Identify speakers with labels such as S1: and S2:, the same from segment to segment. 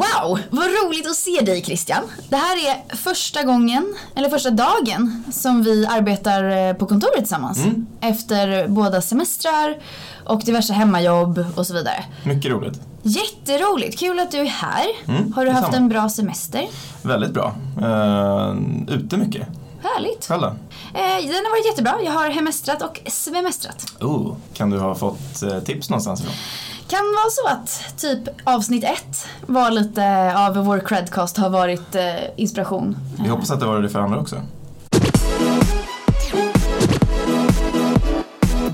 S1: Wow, vad roligt att se dig Christian. Det här är första gången, eller första dagen, som vi arbetar eh, på kontoret tillsammans.
S2: Mm.
S1: Efter båda semestrar och diverse hemmajobb och så vidare.
S2: Mycket roligt.
S1: Jätteroligt, kul att du är här.
S2: Mm,
S1: har du haft en bra semester?
S2: Väldigt bra. Uh, ute mycket.
S1: Härligt.
S2: Själv?
S1: Eh, den har varit jättebra. Jag har hemestrat och svemestrat.
S2: Oh, kan du ha fått eh, tips någonstans ifrån?
S1: Kan vara så att typ avsnitt ett var lite av vår credcast har varit eh, inspiration.
S2: Vi hoppas att det var det för andra också.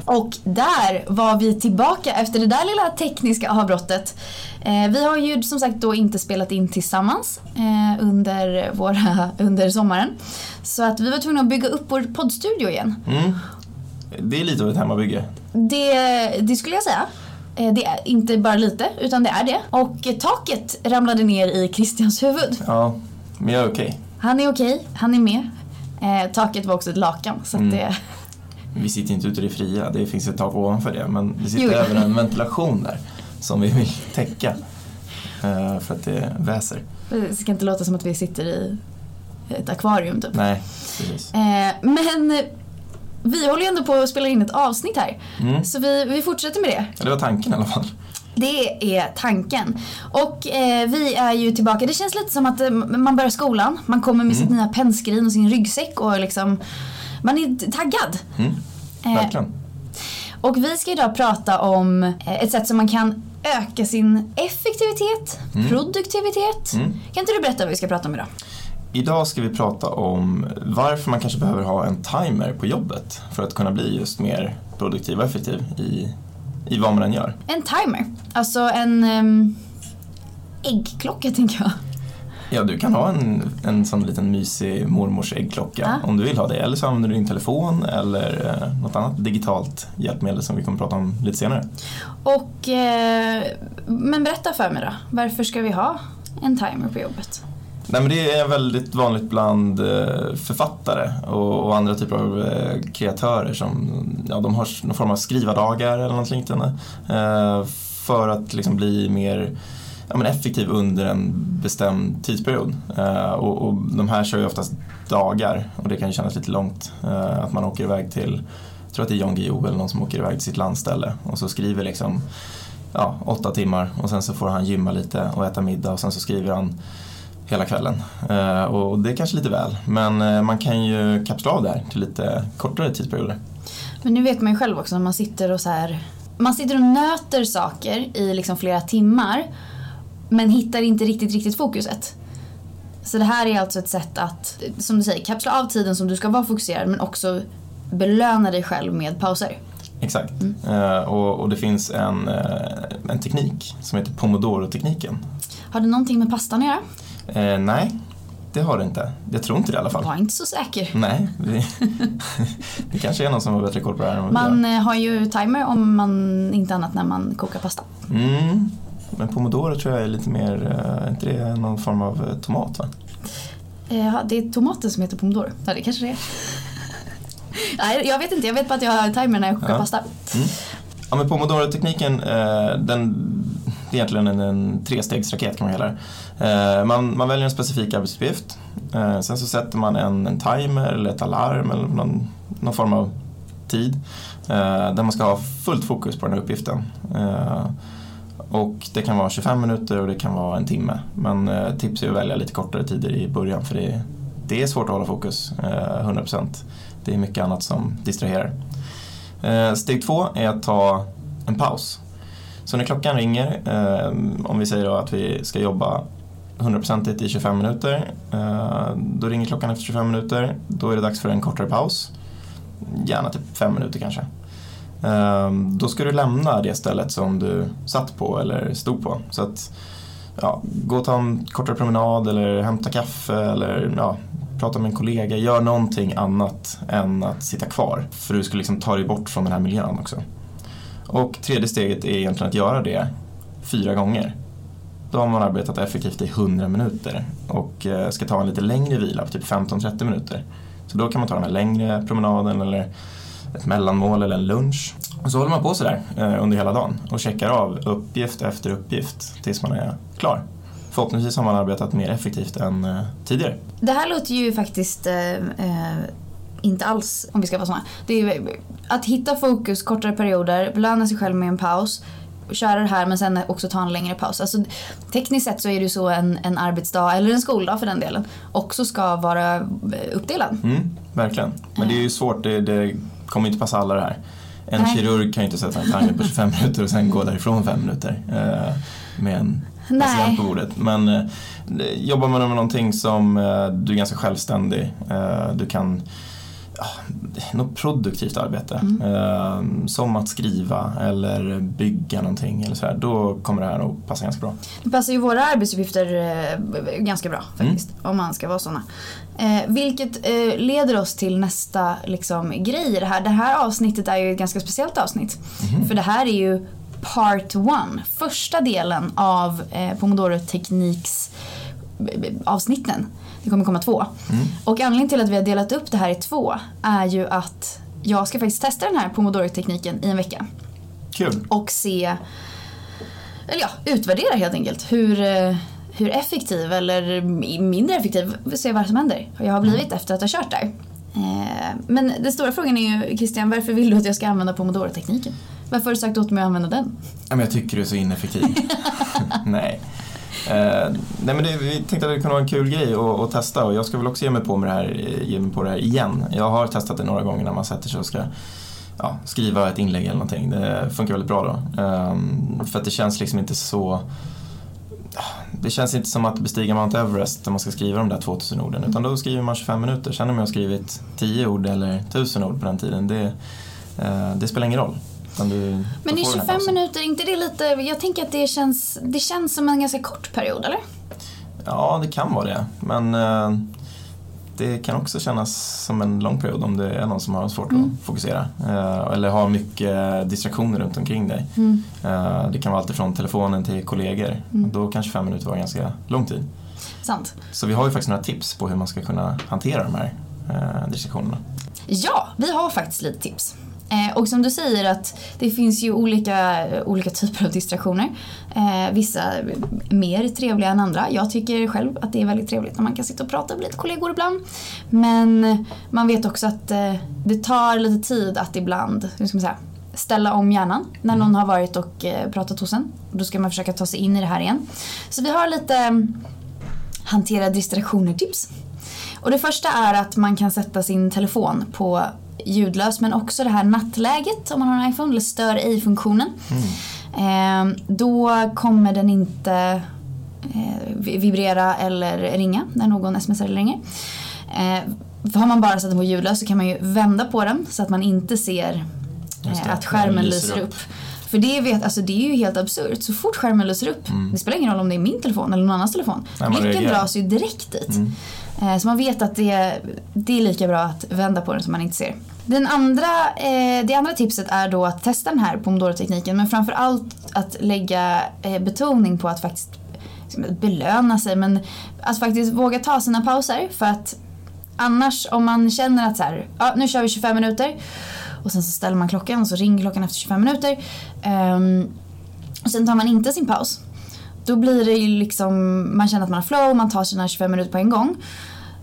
S1: Och där var vi tillbaka efter det där lilla tekniska avbrottet. Eh, vi har ju som sagt då inte spelat in tillsammans eh, under, våra, under sommaren. Så att vi var tvungna att bygga upp vår poddstudio igen.
S2: Mm. Det är lite av ett hemmabygge.
S1: Det, det skulle jag säga. Eh, det är inte bara lite, utan det är det. Och taket ramlade ner i Christians huvud.
S2: Ja, men jag är okej.
S1: Han är okej, han är med. Eh, taket var också ett lakan så
S2: Mm.
S1: det...
S2: Vi sitter inte ute i det fria, det finns ett tak ovanför det. Men det sitter
S1: Jo.
S2: även en ventilation där som vi vill täcka. eh, för att det väser.
S1: Det ska inte låta som att vi sitter i ett akvarium typ.
S2: Nej, precis.
S1: Eh, men vi håller ju ändå på att spela in ett avsnitt här.
S2: Mm.
S1: Så vi, vi fortsätter med det.
S2: Ja, det var tanken i alla fall.
S1: Det är tanken. Och eh, vi är ju tillbaka. Det känns lite som att eh, man börjar skolan. Man kommer med sitt nya pennskrin och sin ryggsäck och liksom man är taggad.
S2: Mm.
S1: Eh,
S2: Verkligen.
S1: Och vi ska idag prata om eh, ett sätt som man kan öka sin effektivitet, produktivitet.
S2: Mm.
S1: Kan inte du berätta vad vi ska prata om idag?
S2: Idag ska vi prata om varför man kanske behöver ha en timer på jobbet för att kunna bli just mer produktiv och effektiv i, i vad man än gör.
S1: En timer. Alltså en um, äggklocka tänker jag.
S2: Ja, du kan ha en, en sån liten mysig mormors äggklocka
S1: Ja.
S2: om du vill ha det. Eller så använder du din telefon eller eh, något annat digitalt hjälpmedel som vi kommer prata om lite senare.
S1: Och, eh, men berätta för mig då. Varför ska vi ha en timer på jobbet?
S2: Nej, men det är väldigt vanligt bland eh, författare och, och andra typer av eh, kreatörer som ja, de har någon form av skrivardagar eller något liknande. Eh, för att liksom bli mer ja, men effektiv under en bestämd tidsperiod. Eh, och, och de här kör ju oftast dagar och det kan ju kännas lite långt. Eh, att man åker iväg till, jag tror att det är Jan Guillou eller någon som åker iväg till sitt landställe och så skriver liksom ja, åtta timmar och sen så får han gymma lite och äta middag och sen så skriver han hela kvällen. Eh, och det är kanske lite väl, men eh, man kan ju kapsla av där till lite kortare tidsperioder.
S1: Men nu vet man ju själv också när man sitter och så här. Man sitter och nöter saker i liksom flera timmar. Men hittar inte riktigt, riktigt fokuset. Så det här är alltså ett sätt att, som du säger, kapsla av tiden som du ska vara fokuserad men också belöna dig själv med pauser.
S2: Exakt. Eh, och, och det finns en, eh, en teknik som heter Pomodoro-tekniken.
S1: Har det någonting med pastan att göra?
S2: Eh, nej, det har det inte. Jag tror inte det i alla fall.
S1: Var inte så säker.
S2: Nej, det, det kanske är någon som har bättre koll på det här än vad vi
S1: Man eh, har ju timer om man inte annat när man kokar pasta.
S2: har. Mm, men pomodoro tror jag är lite mer, eh, är inte det någon form av eh, tomat va?
S1: Eh, Ja, det är tomaten som heter pomodoro. Ja, det kanske det är. Nej, jag vet inte. Jag vet bara att jag har timer när jag kokar
S2: Ja.
S1: pasta.
S2: Ja, men Pomodoro-tekniken, eh, den, det är egentligen en, en trestegsraket kan man kalla det. Eh, man, man väljer en specifik arbetsuppgift. Eh, sen så sätter man en, en timer eller ett alarm eller någon, någon form av tid. Eh, där man ska ha fullt fokus på den här uppgiften. Och det kan vara 25 minuter och det kan vara en timme. Men tips är att välja lite kortare tider i början för det, det är svårt att hålla fokus 100%. Det är mycket annat som distraherar. Steg två är att ta en paus. Så när klockan ringer, om vi säger då att vi ska jobba 100% i 25 minuter, eh, då ringer klockan efter 25 minuter, då är det dags för en kortare paus. Gärna typ 5 minuter kanske. Eh, då ska du lämna det stället som du satt på eller stod på. Så att ja, gå och ta en kortare promenad eller hämta kaffe eller ja, prata med en kollega. Gör någonting annat än att sitta kvar. För du ska liksom ta dig bort från den här miljön också. Och tredje steget är egentligen att göra det fyra gånger. Då har man arbetat effektivt i 100 minuter och eh, ska ta en lite längre vila på typ 15-30 minuter. Så då kan man ta den här längre promenaden eller ett mellanmål eller en lunch. Och så håller man på sådär eh, under hela dagen och checkar av uppgift efter uppgift tills man är klar. förhoppningsvis har man arbetat mer effektivt än eh, tidigare.
S1: Det här låter ju faktiskt eh, inte alls, om vi ska vara såna. Det är, att hitta fokus kortare perioder, belöna sig själv med en paus, köra det här men sen också ta en längre paus. Alltså, tekniskt sett så är det ju så en, en arbetsdag, eller en skoldag för den delen, också ska vara eh, uppdelad.
S2: Mm, verkligen. Men det är ju svårt, det, det kommer inte passa alla det här. En
S1: Nej.
S2: kirurg kan ju inte sätta en timer på 25 minuter och sen gå därifrån 5 minuter eh, med en
S1: Nej.
S2: patient på bordet. Men eh, jobbar man med någonting som eh, du är ganska självständig, eh, du kan något produktivt arbete.
S1: Mm.
S2: Eh, som att skriva eller bygga någonting eller sådär. Då kommer det här nog passa ganska bra.
S1: Det passar ju våra arbetsuppgifter eh, ganska bra faktiskt, om man ska vara såna. Eh, vilket eh, leder oss till nästa liksom, grej i det här. Det här avsnittet är ju ett ganska speciellt avsnitt. För det här är ju part one, första delen av eh, Pomodoro Tekniks avsnitten. Det kommer komma två. Och anledningen till att vi har delat upp det här i två är ju att jag ska faktiskt testa den här Pomodoro-tekniken i en vecka
S2: Kul!
S1: och se, eller ja, utvärdera helt enkelt hur, eh, hur effektiv eller mindre effektiv, se vad som händer. Jag har blivit efter att ha kört där. Eh, Men den stora frågan är ju Christian, varför vill du att jag ska använda Pomodoro-tekniken? Varför har du sagt åt mig att använda den?
S2: Jag tycker du är så ineffektiv. nej. Eh, nej men det, vi tänkte att det kunde vara en kul grej att, att testa och jag ska väl också ge mig, på med det här, ge mig på det här igen. Jag har testat det några gånger när man sätter sig och ska ja, skriva ett inlägg eller någonting. Det funkar väldigt bra då. Eh, för att det känns liksom inte så det känns inte som att bestiga Mount Everest när man ska skriva de där 2000 orden utan då skriver man 25 minuter. Sen om jag har skrivit 10 ord eller 1000 ord på den tiden, det, eh, det spelar ingen roll. Utan du,
S1: Men i
S2: får du den
S1: 25
S2: här pausen.
S1: minuter, inte det lite, jag tänker att det känns, det känns som en ganska kort period, eller?
S2: Ja, det kan vara det. Men eh, det kan också kännas som en lång period om det är någon som har svårt
S1: Mm.
S2: att fokusera. Eh, eller har mycket distraktioner runt omkring dig.
S1: Mm.
S2: Eh, det kan vara allt ifrån telefonen till kollegor. Då kan 25 minuter vara ganska lång tid.
S1: Sant.
S2: Så vi har ju faktiskt några tips på hur man ska kunna hantera de här eh, distraktionerna.
S1: Ja, vi har faktiskt lite tips. Eh, och som du säger att det finns ju olika, olika typer av distraktioner. Eh, vissa mer trevliga än andra. Jag tycker själv att det är väldigt trevligt när man kan sitta och prata med lite kollegor ibland. Men man vet också att eh, det tar lite tid att ibland, hur ska man säga, ställa om hjärnan när någon har varit och eh, pratat hos en. Då ska man försöka ta sig in i det här igen. Så vi har lite mm, hantera distraktioner-tips. Och det första är att man kan sätta sin telefon på ljudlös men också det här nattläget om man har en iPhone eller stör ej-funktionen. Eh, då kommer den inte eh, vi- vibrera eller ringa när någon smsar eller ringer. Eh, har man bara satt den på ljudlös så kan man ju vända på den så att man inte ser eh, att skärmen lyser upp. För det, vet, alltså det är ju helt absurt. Så fort skärmen lyser upp, det spelar ingen roll om det är min telefon eller någon annans telefon.
S2: Mm. Nej,
S1: Blicken dras ju direkt dit.
S2: Mm.
S1: Eh, så man vet att det, det är lika bra att vända på den som man inte ser. Den andra, eh, det andra tipset är då att testa den här Pomodoro-tekniken men framförallt att lägga eh, betoning på att faktiskt liksom, belöna sig men att faktiskt våga ta sina pauser för att annars om man känner att så här, ja, nu kör vi 25 minuter och sen så ställer man klockan och så ringer klockan efter 25 minuter Um, och sen tar man inte sin paus då blir det ju liksom, man känner att man har flow, man tar sina 25 minuter på en gång.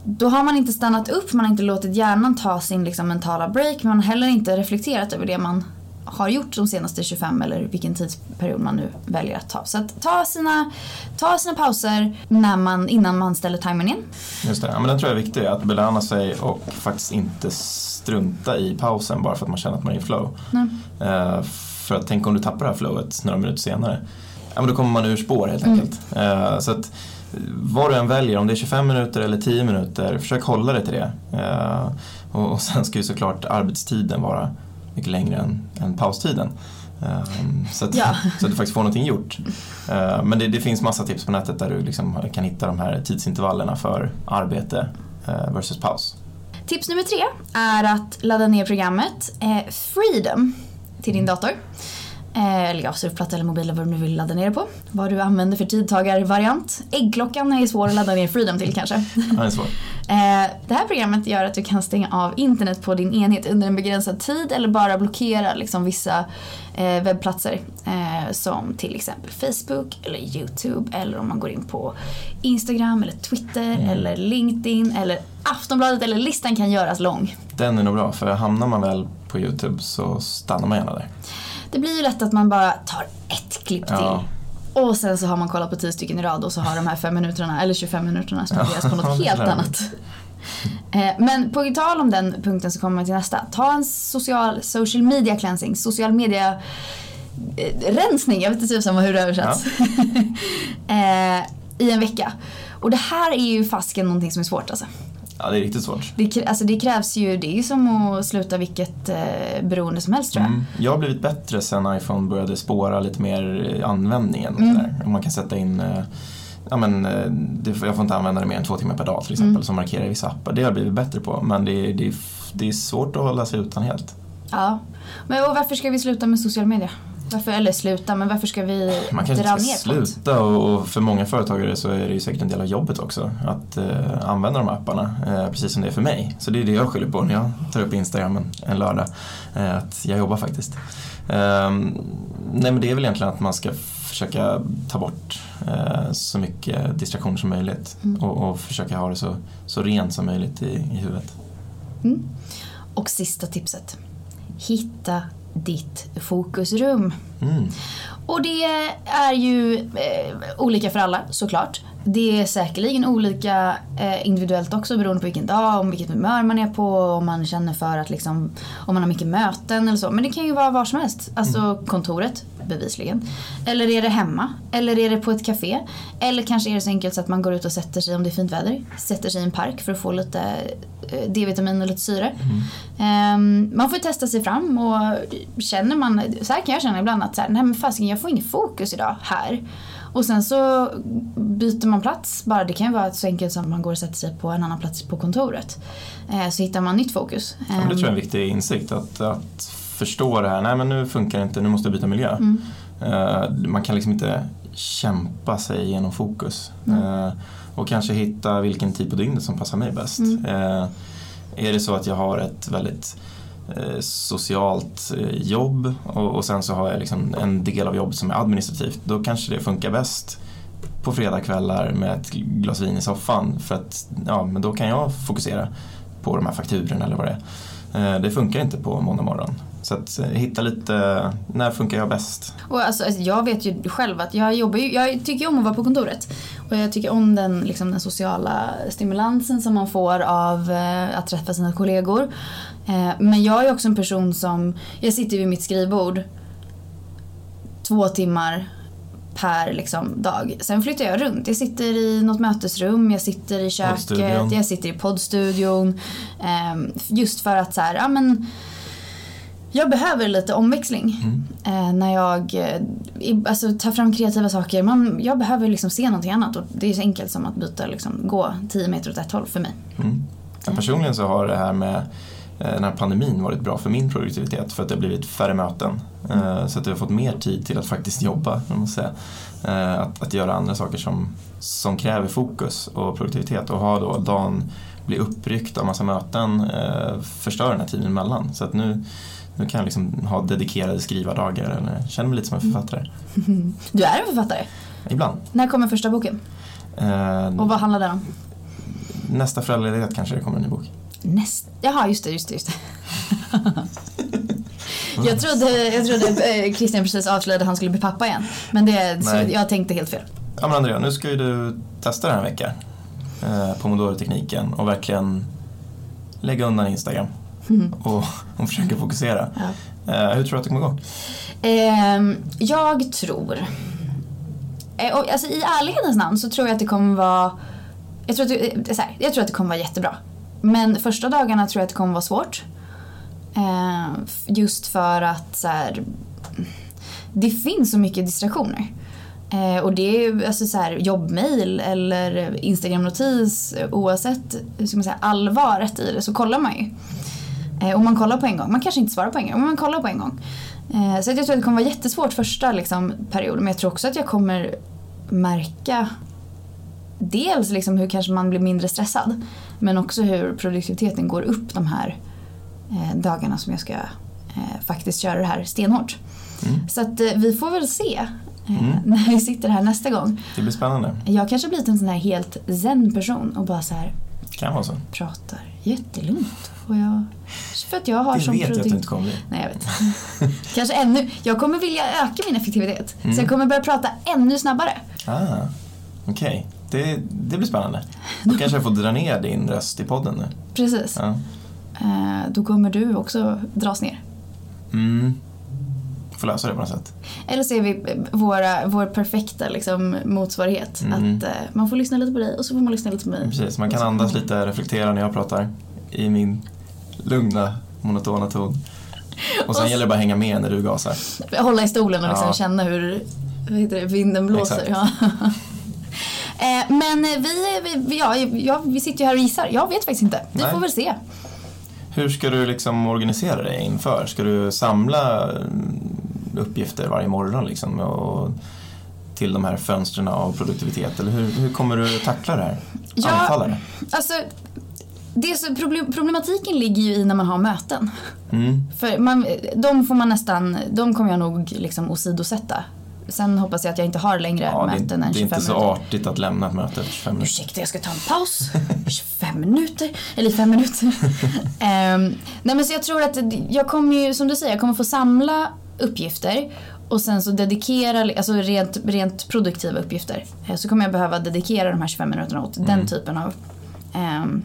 S1: Då har man inte stannat upp, man har inte låtit hjärnan ta sin liksom, mentala break, man har heller inte reflekterat över det man har gjort de senaste 25 eller vilken tidsperiod man nu väljer att ta. Så att ta sina, ta sina pauser när man, innan man ställer timern igen.
S2: Just det, ja, men den tror jag är viktig, att belöna sig och faktiskt inte strunta i pausen bara för att man känner att man är i flow.
S1: Nej.
S2: Eh, för att tänk om du tappar det här flowet några minuter senare. Ja, men då kommer man ur spår helt enkelt. Eh, så att vad du än väljer, om det är 25 minuter eller 10 minuter, försök hålla dig till det. Eh, och, och sen ska ju såklart arbetstiden vara mycket längre än, än paustiden. Eh, så, att,
S1: Ja.
S2: så att du faktiskt får någonting gjort. Men det, det finns massa tips på nätet där du liksom kan hitta de här tidsintervallerna för arbete versus paus.
S1: Tips nummer tre är att ladda ner programmet Freedom till din dator. Eh, eller ja, surfplatta eller mobil eller vad du nu vill ladda ner det på. Vad du använder för tidtagarvariant. Äggklockan är svår att ladda ner Freedom till kanske.
S2: Ja, det är svårt.
S1: Eh, det här programmet gör att du kan stänga av internet på din enhet under en begränsad tid eller bara blockera liksom, vissa eh, webbplatser som till exempel Facebook eller YouTube eller om man går in på Instagram eller Twitter
S2: Mm.
S1: eller LinkedIn eller Aftonbladet eller listan kan göras lång.
S2: Den är nog bra, för hamnar man väl på YouTube så stannar man gärna där.
S1: Det blir ju lätt att man bara tar ett klipp
S2: Ja.
S1: till. Och sen så har man kollat på 10 stycken i rad och så har de här 5 minuterna eller 25 minuterna spenderats på
S2: Ja,
S1: något helt annat. Eh, Men på tal om den punkten så kommer man till nästa. Ta en social, social media cleansing, social media eh, rensning, jag vet inte tusan hur det översätts. eh, I en vecka. Och det här är ju fasken någonting som är svårt alltså.
S2: Ja, det är riktigt svårt.
S1: Det, alltså det krävs ju, det är ju som att sluta vilket eh, beroende som helst tror jag.
S2: Mm. Jag har blivit bättre sen iPhone började spåra lite mer eh, användningen.
S1: Mm.
S2: Och Man kan sätta in eh, Ja, men, eh, jag får inte använda det mer än två timmar per dag till exempel
S1: Mm.
S2: som markerar i vissa appar. Det har jag blivit bättre på men det, är- det, det är svårt att hålla sig utan helt.
S1: Ja. Men och varför ska vi sluta med social media? Varför, eller sluta, men varför ska vi
S2: Man kanske
S1: dra
S2: inte
S1: ner
S2: sluta och, och för många företagare så är det ju säkert en del av jobbet också att eh, använda de här apparna, eh, precis som det är för mig. Så det är det jag skyller på när jag tar upp Instagram en, en lördag, eh, att jag jobbar faktiskt. Ehm, nej men det är väl egentligen att man ska försöka ta bort eh, så mycket distraktion som möjligt
S1: Mm.
S2: och, och försöka ha det så, så rent som möjligt i, i huvudet.
S1: Mm. Och sista tipset. Hitta ditt fokusrum.
S2: Mm.
S1: Och det är ju eh, olika för alla såklart. Det är säkerligen olika eh, individuellt också beroende på vilken dag, om vilket humör man är på, om man känner för att liksom, om man har mycket möten eller så. Men det kan ju vara var som helst. Alltså kontoret, bevisligen. Eller är det hemma? Eller är det på ett café? Eller kanske är det så enkelt så att man går ut och sätter sig, om det är fint väder, sätter sig i en park för att få lite eh, D-vitamin och lite syre. Ehm, man får testa sig fram och känner man, så här kan jag känna ibland att så här, nej men fasiken jag får ingen fokus idag här. Och sen så byter man plats bara. Det kan ju vara så enkelt som att man går och sätter sig på en annan plats på kontoret. Eh, så hittar man nytt fokus.
S2: Ja, det tror jag är
S1: Ehm,
S2: en viktig insikt, att, att förstå det här, nej men nu funkar det inte, nu måste jag byta miljö.
S1: Mm.
S2: Eh, man kan liksom inte kämpa sig genom fokus.
S1: Mm.
S2: Och kanske hitta vilken tid på dygnet som passar mig bäst.
S1: Mm.
S2: Eh, är det så att jag har ett väldigt socialt jobb och, och sen så har jag liksom en del av jobbet som är administrativt, då kanske det funkar bäst på fredagskvällar med ett glas vin i soffan för att ja, men då kan jag fokusera på de här fakturorna eller vad det är. Det funkar inte på måndag morgon. Så att eh, hitta lite, när funkar jag bäst?
S1: Och alltså, alltså, jag vet ju själv att jag jobbar ju, jag tycker ju om att vara på kontoret. Och jag tycker om den, liksom, den sociala stimulansen som man får av eh, att träffa sina kollegor. Eh, men jag är också en person som, jag sitter vid mitt skrivbord två timmar per liksom, dag. Sen flyttar jag runt. Jag sitter i något mötesrum, jag sitter i köket, jag sitter i poddstudion. Eh, just för att så här, ja men jag behöver lite omväxling.
S2: Mm.
S1: Eh, när jag eh, alltså, tar fram kreativa saker. Man, jag behöver liksom se någonting annat och det är så enkelt som att byta, liksom, gå 10 meter åt ett håll för mig.
S2: Mm. Ja, personligen så har det här med eh, den här pandemin varit bra för min produktivitet för att det har blivit färre möten. Eh, Så att jag har fått mer tid till att faktiskt jobba, måste säga. Eh, Att, att göra andra saker som, som kräver fokus och produktivitet och ha då dagen bli uppryckt av massa möten eh, förstör den här tiden emellan. Så att nu, nu kan jag liksom ha dedikerade skrivardagar eller känna mig lite som en författare.
S1: Du är en författare.
S2: Ibland.
S1: När kommer första boken?
S2: Eh,
S1: Och vad handlar den om?
S2: Nästa föräldraledighet kanske det kommer en ny bok.
S1: Näst... Jaha, just det, just det, just det. jag trodde, jag trodde eh, Christian precis avslöjade att han skulle bli pappa igen. Men det, så jag tänkte helt fel.
S2: Ja men Andrea, nu ska ju du testa den här veckan. Eh, Pomodoro-tekniken och verkligen lägga undan Instagram och, och försöka fokusera.
S1: Ja.
S2: Eh, hur tror du att det kommer gå?
S1: Ehm, jag tror... Eh, och, alltså, I ärlighetens namn så tror jag att det kommer vara... Jag tror, att det, eh, här, jag tror att det kommer vara jättebra. Men första dagarna tror jag att det kommer vara svårt. Eh, f- just för att så här, det finns så mycket distraktioner. Eh, och det är ju alltså så här, jobbmail eller Instagram-notis oavsett hur ska man säga, allvaret i det så kollar man ju. Eh, och man kollar på en gång. Man kanske inte svarar på en gång, men man kollar på en gång. Eh, så jag tror att det kommer vara jättesvårt första liksom, perioden. Men jag tror också att jag kommer märka dels liksom hur kanske man blir mindre stressad. Men också hur produktiviteten går upp de här eh, dagarna som jag ska eh, faktiskt köra det här stenhårt.
S2: Mm.
S1: Så att eh, vi får väl se eh,
S2: Mm.
S1: när vi sitter här nästa gång.
S2: Det blir spännande.
S1: Jag kanske blivit en sån här helt zen person och bara så här
S2: Kan vara så.
S1: pratar jättelugnt. Och jag, för att jag har
S2: Det
S1: som
S2: vet jag att du inte kommer bli.
S1: Nej, jag vet. Kanske ännu. Jag kommer vilja öka min effektivitet.
S2: Mm.
S1: Så jag kommer börja prata ännu snabbare.
S2: Ah, Okej, det, det blir spännande. Då kanske jag får dra ner din röst i podden nu.
S1: Precis.
S2: Ja.
S1: Eh, då kommer du också dras ner.
S2: Mm. Får lösa det på något sätt.
S1: Eller så är vi våra, vår perfekta liksom, motsvarighet.
S2: Mm.
S1: Att eh, man får lyssna lite på dig och så får man lyssna lite på mig.
S2: Precis, man kan
S1: så-
S2: andas lite, reflektera när jag pratar i min lugna, monotona ton. Och sen
S1: Och
S2: gäller det bara att hänga med när du gasar.
S1: Hålla i stolen och liksom
S2: Ja.
S1: känna hur det, vinden blåser. Ja. Eh, Men vi, vi, ja, ja, vi sitter ju här och gissar. Jag vet faktiskt inte. Vi
S2: Nej.
S1: får väl se.
S2: Hur ska du liksom organisera dig inför? Ska du samla uppgifter varje morgon liksom och till de här fönstren av produktivitet? Eller hur, hur kommer du tackla det här?
S1: Ja.
S2: Anfalla det?
S1: Alltså, det så, problem, problematiken ligger ju i när man har möten.
S2: Mm.
S1: För man, de får man nästan, de kommer jag nog liksom åsidosätta. Sen hoppas jag att jag inte har längre
S2: Ja, det,
S1: möten
S2: är-
S1: än
S2: det är
S1: 25
S2: inte så
S1: minuter.
S2: artigt att lämna ett möte efter 25 minuter.
S1: Ursäkta, jag ska ta en paus. 25 minuter. Eller 5 minuter. Ehm, nej men så jag tror att jag kommer ju, som du säger, jag kommer få samla uppgifter och sen så dedikera, alltså rent, rent produktiva uppgifter. Eh, Så kommer jag behöva dedikera de här 25 minuterna åt
S2: Mm.
S1: den typen av ehm,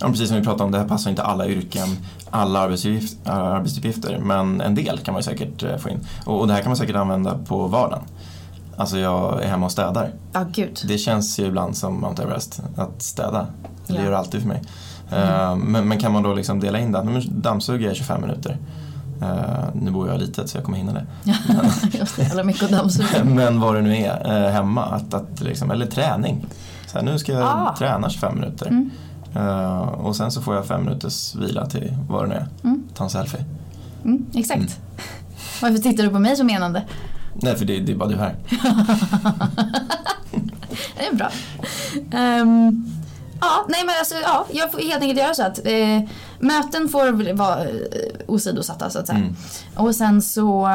S2: Ja, precis som vi pratade om, det här passar inte alla yrken, alla arbetsuppgifter, arbetsuppgifter men en del kan man ju säkert eh, få in. Och, och det här kan man säkert använda på vardagen. Alltså jag är hemma och städar.
S1: Ja, gud.
S2: Det känns ju ibland som Mount Everest att städa. Det
S1: Ja.
S2: gör det alltid för mig. Eh, men, men kan man då liksom dela in det? Dammsuger jag i 25 minuter. Eh, nu bor jag litet så jag kommer hinna det.
S1: Just det, jävla mycket att dammsuga.
S2: Men vad det nu är eh, hemma, att, att liksom, eller träning. Så här, nu ska jag
S1: Ah.
S2: träna 25 minuter.
S1: Mm.
S2: Eh, och sen så får jag fem minuters vila till vad det nu är.
S1: Mm.
S2: Ta en selfie.
S1: Mm, exakt. Varför tittar du på mig så menande?
S2: Nej, för det, det är bara du här.
S1: Det är bra. Ehm, ja, nej men alltså, ja, jag får helt enkelt göra så att eh, möten får vara eh, åsidosatta så att säga.
S2: Mm.
S1: Och sen så,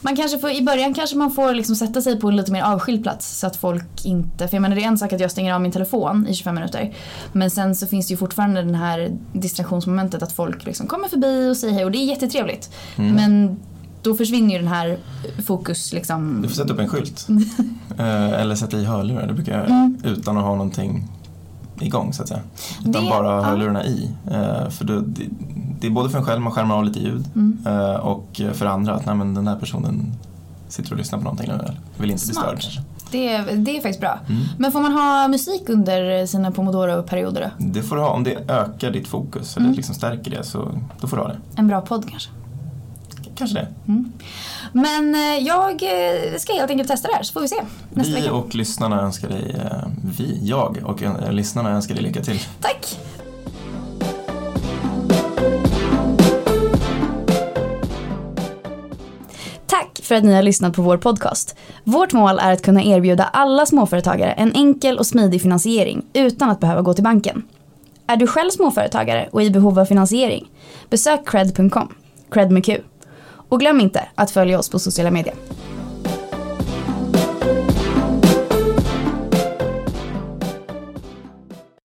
S1: man kanske får, i början kanske man får liksom sätta sig på en lite mer avskild plats så att folk inte, för jag menar det är en sak att jag stänger av min telefon i 25 minuter. Men sen så finns det ju fortfarande den här distraktionsmomentet att folk liksom kommer förbi och säger hej och det är jättetrevligt.
S2: Mm.
S1: Men då försvinner ju den här fokus liksom.
S2: Du får sätta upp en skylt. Eh, eller sätta i hörlurar, det brukar jag göra.
S1: Mm.
S2: Utan att ha någonting igång så att säga. Utan
S1: Det-
S2: bara
S1: ja.
S2: hörlurarna i. Eh, för det, det är både för en själv, man skärmar av lite ljud.
S1: Mm.
S2: Eh, och för andra att nej, men den där personen sitter och lyssnar på någonting nu. Vill inte bli störd.
S1: Det, är- det är faktiskt bra.
S2: Mm.
S1: Men får man ha musik under sina pomodoro-perioder då?
S2: Det får du ha, om det ökar ditt fokus eller
S1: Mm.
S2: liksom stärker det så då får du ha det.
S1: En bra podd kanske?
S2: Kanske det.
S1: Men eh, jag eh, ska helt enkelt testa det här så får vi se nästa
S2: vi
S1: vecka.
S2: och lyssnarna önskar dig, eh, vi, jag och lyssnarna önskar dig lycka till.
S1: Tack! Tack för att ni har lyssnat på vår podcast. Vårt mål är att kunna erbjuda alla småföretagare en enkel och smidig finansiering utan att behöva gå till banken. Är du själv småföretagare och i behov av finansiering? Besök cred.com, cred med Q. Och glöm inte att följa oss på sociala medier.